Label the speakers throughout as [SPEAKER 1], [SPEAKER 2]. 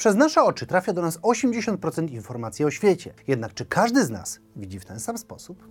[SPEAKER 1] Przez nasze oczy trafia do nas 80% informacji o świecie. Jednak czy każdy z nas widzi w ten sam sposób?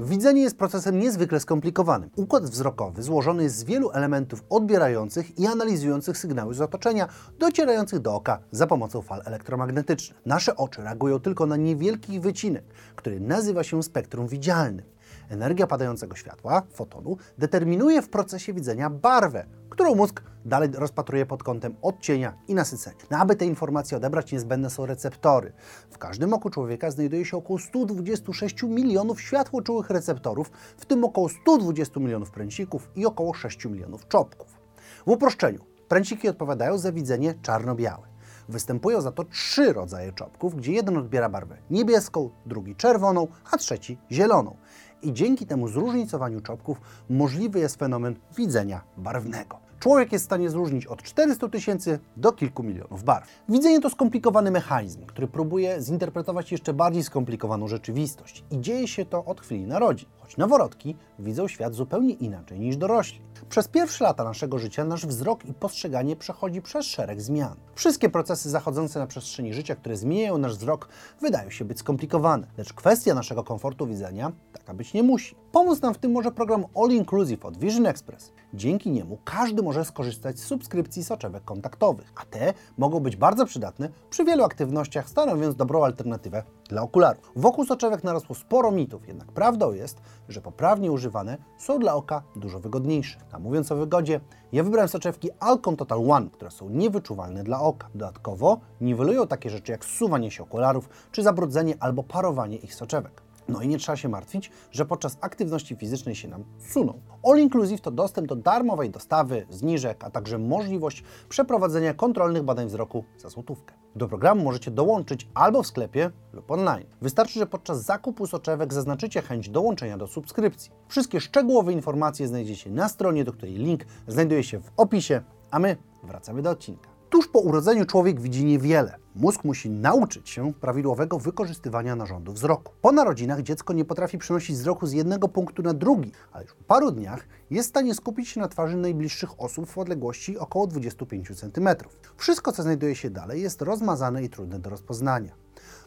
[SPEAKER 1] Widzenie jest procesem niezwykle skomplikowanym. Układ wzrokowy złożony jest z wielu elementów odbierających i analizujących sygnały z otoczenia, docierających do oka za pomocą fal elektromagnetycznych. Nasze oczy reagują tylko na niewielki wycinek, który nazywa się spektrum widzialnym. Energia padającego światła, fotonu, determinuje w procesie widzenia barwę, którą mózg dalej rozpatruje pod kątem odcienia i nasycenia. No, aby te informacje odebrać, niezbędne są receptory. W każdym oku człowieka znajduje się około 126 milionów światłoczułych receptorów, w tym około 120 milionów pręcików i około 6 milionów czopków. W uproszczeniu, pręciki odpowiadają za widzenie czarno-białe. Występują za to trzy rodzaje czopków, gdzie jeden odbiera barwę niebieską, drugi czerwoną, a trzeci zieloną. I dzięki temu zróżnicowaniu czopków możliwy jest fenomen widzenia barwnego. Człowiek jest w stanie zróżnić od 400 tysięcy do kilku milionów barw. Widzenie to skomplikowany mechanizm, który próbuje zinterpretować jeszcze bardziej skomplikowaną rzeczywistość. I dzieje się to od chwili narodzin, noworodki widzą świat zupełnie inaczej niż dorośli. Przez pierwsze lata naszego życia nasz wzrok i postrzeganie przechodzi przez szereg zmian. Wszystkie procesy zachodzące na przestrzeni życia, które zmieniają nasz wzrok, wydają się być skomplikowane, lecz kwestia naszego komfortu widzenia taka być nie musi. Pomóc nam w tym może program All Inclusive od Vision Express. Dzięki niemu każdy może skorzystać z subskrypcji soczewek kontaktowych, a te mogą być bardzo przydatne przy wielu aktywnościach, stanowiąc dobrą alternatywę dla okularów. Wokół soczewek narosło sporo mitów, jednak prawdą jest, że poprawnie używane są dla oka dużo wygodniejsze. A mówiąc o wygodzie, ja wybrałem soczewki Alcon Total One, które są niewyczuwalne dla oka. Dodatkowo niwelują takie rzeczy jak zsuwanie się okularów, czy zabrudzenie albo parowanie ich soczewek. No i nie trzeba się martwić, że podczas aktywności fizycznej się nam suną. All Inclusive to dostęp do darmowej dostawy, zniżek, a także możliwość przeprowadzenia kontrolnych badań wzroku za złotówkę. Do programu możecie dołączyć albo w sklepie lub online. Wystarczy, że podczas zakupu soczewek zaznaczycie chęć dołączenia do subskrypcji. Wszystkie szczegółowe informacje znajdziecie na stronie, do której link znajduje się w opisie, a my wracamy do odcinka. Tuż po urodzeniu człowiek widzi niewiele. Mózg musi nauczyć się prawidłowego wykorzystywania narządu wzroku. Po narodzinach dziecko nie potrafi przenosić wzroku z jednego punktu na drugi, ale już po paru dniach jest w stanie skupić się na twarzy najbliższych osób w odległości około 25 cm. Wszystko, co znajduje się dalej, jest rozmazane i trudne do rozpoznania.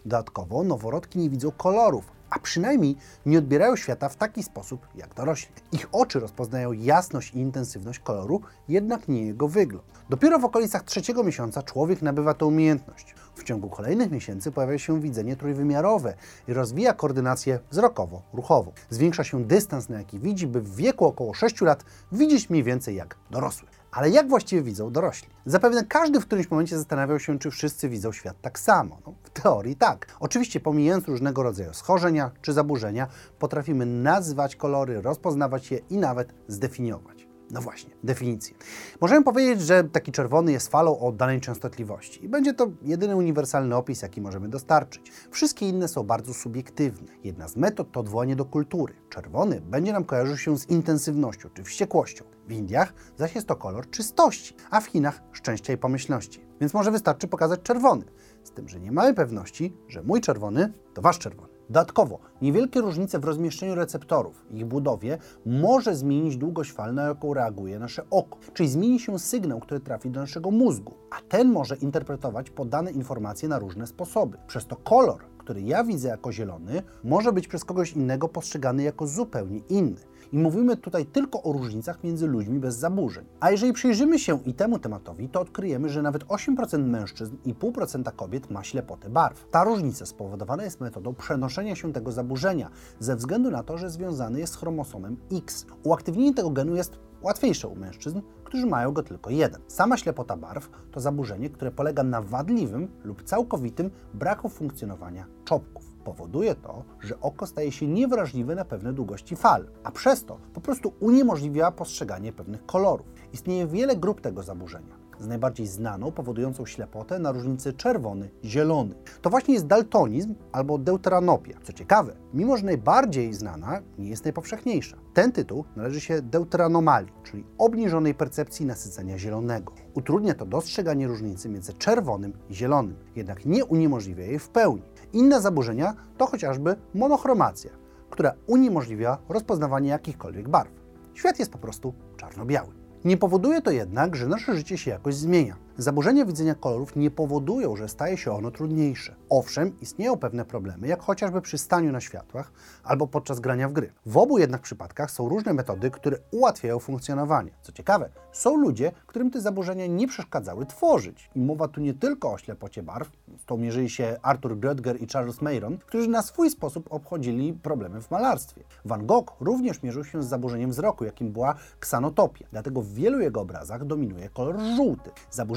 [SPEAKER 1] Dodatkowo noworodki nie widzą kolorów, a przynajmniej nie odbierają świata w taki sposób jak dorośli. Ich oczy rozpoznają jasność i intensywność koloru, jednak nie jego wygląd. Dopiero w okolicach trzeciego miesiąca człowiek nabywa tę umiejętność. W ciągu kolejnych miesięcy pojawia się widzenie trójwymiarowe i rozwija koordynację wzrokowo-ruchową. Zwiększa się dystans, na jaki widzi, by w wieku około 6 lat widzieć mniej więcej jak dorosły. Ale jak właściwie widzą dorośli? Zapewne każdy w którymś momencie zastanawiał się, czy wszyscy widzą świat tak samo. No, w teorii tak. Oczywiście pomijając różnego rodzaju schorzenia czy zaburzenia, potrafimy nazwać kolory, rozpoznawać je i nawet zdefiniować. No właśnie, definicję. Możemy powiedzieć, że taki czerwony jest falą o danej częstotliwości i będzie to jedyny uniwersalny opis, jaki możemy dostarczyć. Wszystkie inne są bardzo subiektywne. Jedna z metod to odwołanie do kultury. Czerwony będzie nam kojarzył się z intensywnością czy wściekłością. W Indiach zaś jest to kolor czystości, a w Chinach szczęścia i pomyślności. Więc może wystarczy pokazać czerwony. Z tym, że nie mamy pewności, że mój czerwony to wasz czerwony. Dodatkowo, niewielkie różnice w rozmieszczeniu receptorów ich budowie może zmienić długość fal, na jaką reaguje nasze oko, czyli zmieni się sygnał, który trafi do naszego mózgu, a ten może interpretować podane informacje na różne sposoby. Przez to kolor, który ja widzę jako zielony, może być przez kogoś innego postrzegany jako zupełnie inny. I mówimy tutaj tylko o różnicach między ludźmi bez zaburzeń. A jeżeli przyjrzymy się i temu tematowi, to odkryjemy, że nawet 8% mężczyzn i 0,5% kobiet ma ślepotę barw. Ta różnica spowodowana jest metodą przenoszenia się tego zaburzenia ze względu na to, że związany jest z chromosomem X. Uaktywnienie tego genu jest łatwiejsze u mężczyzn, którzy mają go tylko jeden. Sama ślepota barw to zaburzenie, które polega na wadliwym lub całkowitym braku funkcjonowania czopków. Powoduje to, że oko staje się niewrażliwe na pewne długości fal, a przez to po prostu uniemożliwia postrzeganie pewnych kolorów. Istnieje wiele grup tego zaburzenia z najbardziej znaną, powodującą ślepotę na różnicy czerwony-zielony. To właśnie jest daltonizm albo deuteranopia. Co ciekawe, mimo że najbardziej znana, nie jest najpowszechniejsza. Ten tytuł należy się deuteranomalii, czyli obniżonej percepcji nasycenia zielonego. Utrudnia to dostrzeganie różnicy między czerwonym i zielonym, jednak nie uniemożliwia jej w pełni. Inne zaburzenia to chociażby monochromacja, która uniemożliwia rozpoznawanie jakichkolwiek barw. Świat jest po prostu czarno-biały. Nie powoduje to jednak, że nasze życie się jakoś zmienia. Zaburzenia widzenia kolorów nie powodują, że staje się ono trudniejsze. Owszem, istnieją pewne problemy, jak chociażby przy staniu na światłach albo podczas grania w gry. W obu jednak przypadkach są różne metody, które ułatwiają funkcjonowanie. Co ciekawe, są ludzie, którym te zaburzenia nie przeszkadzały tworzyć. I mowa tu nie tylko o ślepocie barw, z tą mierzyli się Arthur Grödger i Charles Mayron, którzy na swój sposób obchodzili problemy w malarstwie. Van Gogh również mierzył się z zaburzeniem wzroku, jakim była ksanotopia. Dlatego w wielu jego obrazach dominuje kolor żółty.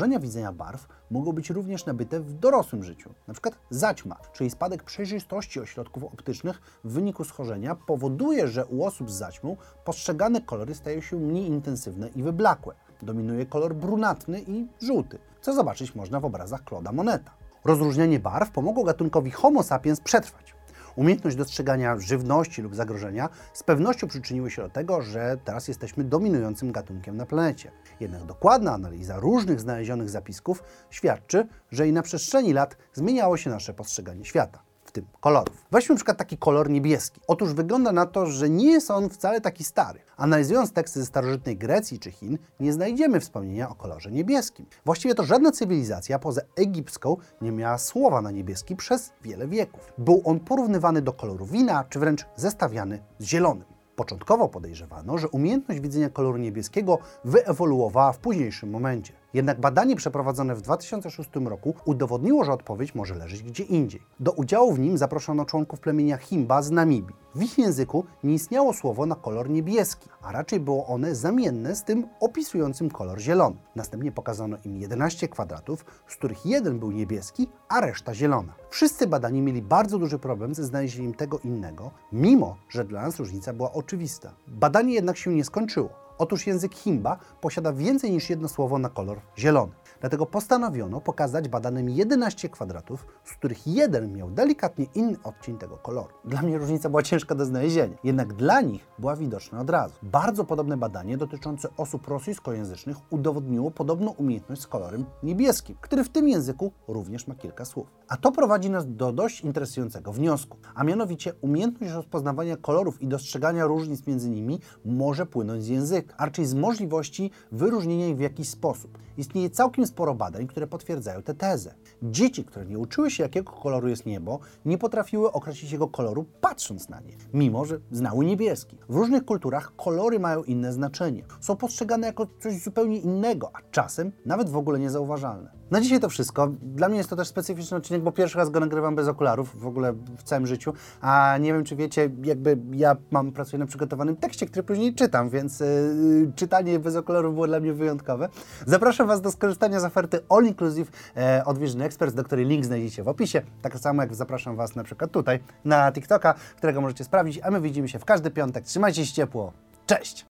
[SPEAKER 1] Zaburzenia widzenia barw mogą być również nabyte w dorosłym życiu. Na przykład zaćma, czyli spadek przejrzystości ośrodków optycznych w wyniku schorzenia powoduje, że u osób z zaćmą postrzegane kolory stają się mniej intensywne i wyblakłe. Dominuje kolor brunatny i żółty, co zobaczyć można w obrazach Claude'a Moneta. Rozróżnianie barw pomogło gatunkowi Homo sapiens przetrwać. Umiejętność dostrzegania żywności lub zagrożenia z pewnością przyczyniły się do tego, że teraz jesteśmy dominującym gatunkiem na planecie. Jednak dokładna analiza różnych znalezionych zapisków świadczy, że i na przestrzeni lat zmieniało się nasze postrzeganie świata tym kolorów. Weźmy na przykład taki kolor niebieski. Otóż wygląda na to, że nie jest on wcale taki stary. Analizując teksty ze starożytnej Grecji czy Chin, nie znajdziemy wspomnienia o kolorze niebieskim. Właściwie to żadna cywilizacja poza egipską nie miała słowa na niebieski przez wiele wieków. Był on porównywany do koloru wina, czy wręcz zestawiany z zielonym. Początkowo podejrzewano, że umiejętność widzenia koloru niebieskiego wyewoluowała w późniejszym momencie. Jednak badanie przeprowadzone w 2006 roku udowodniło, że odpowiedź może leżeć gdzie indziej. Do udziału w nim zaproszono członków plemienia Himba z Namibii. W ich języku nie istniało słowo na kolor niebieski, a raczej było one zamienne z tym opisującym kolor zielony. Następnie pokazano im 11 kwadratów, z których jeden był niebieski, a reszta zielona. Wszyscy badani mieli bardzo duży problem ze znalezieniem tego innego, mimo że dla nas różnica była oczywista. Badanie jednak się nie skończyło. Otóż język Himba posiada więcej niż jedno słowo na kolor zielony. Dlatego postanowiono pokazać badanym 11 kwadratów, z których jeden miał delikatnie inny odcień tego koloru. Dla mnie różnica była ciężka do znalezienia, jednak dla nich była widoczna od razu. Bardzo podobne badanie dotyczące osób rosyjskojęzycznych udowodniło podobną umiejętność z kolorem niebieskim, który w tym języku również ma kilka słów. A to prowadzi nas do dość interesującego wniosku, a mianowicie umiejętność rozpoznawania kolorów i dostrzegania różnic między nimi może płynąć z języka, a raczej z możliwości wyróżnienia ich w jakiś sposób. Istnieje całkiem sporo badań, które potwierdzają tę tezę. Dzieci, które nie uczyły się, jakiego koloru jest niebo, nie potrafiły określić jego koloru patrząc na nie, mimo że znały niebieski. W różnych kulturach kolory mają inne znaczenie. Są postrzegane jako coś zupełnie innego, a czasem nawet w ogóle niezauważalne. Na dzisiaj to wszystko. Dla mnie jest to też specyficzny odcinek, bo pierwszy raz go nagrywam bez okularów w ogóle w całym życiu, a nie wiem, czy wiecie, jakby ja mam, pracuję na przygotowanym tekście, który później czytam, więc yy, czytanie bez okularów było dla mnie wyjątkowe. Zapraszam Was do skorzystania z oferty All Inclusive e, od Vision Experts, do której link znajdziecie w opisie. Tak samo jak zapraszam Was na przykład tutaj na TikToka, którego możecie sprawdzić, a my widzimy się w każdy piątek. Trzymajcie się ciepło. Cześć!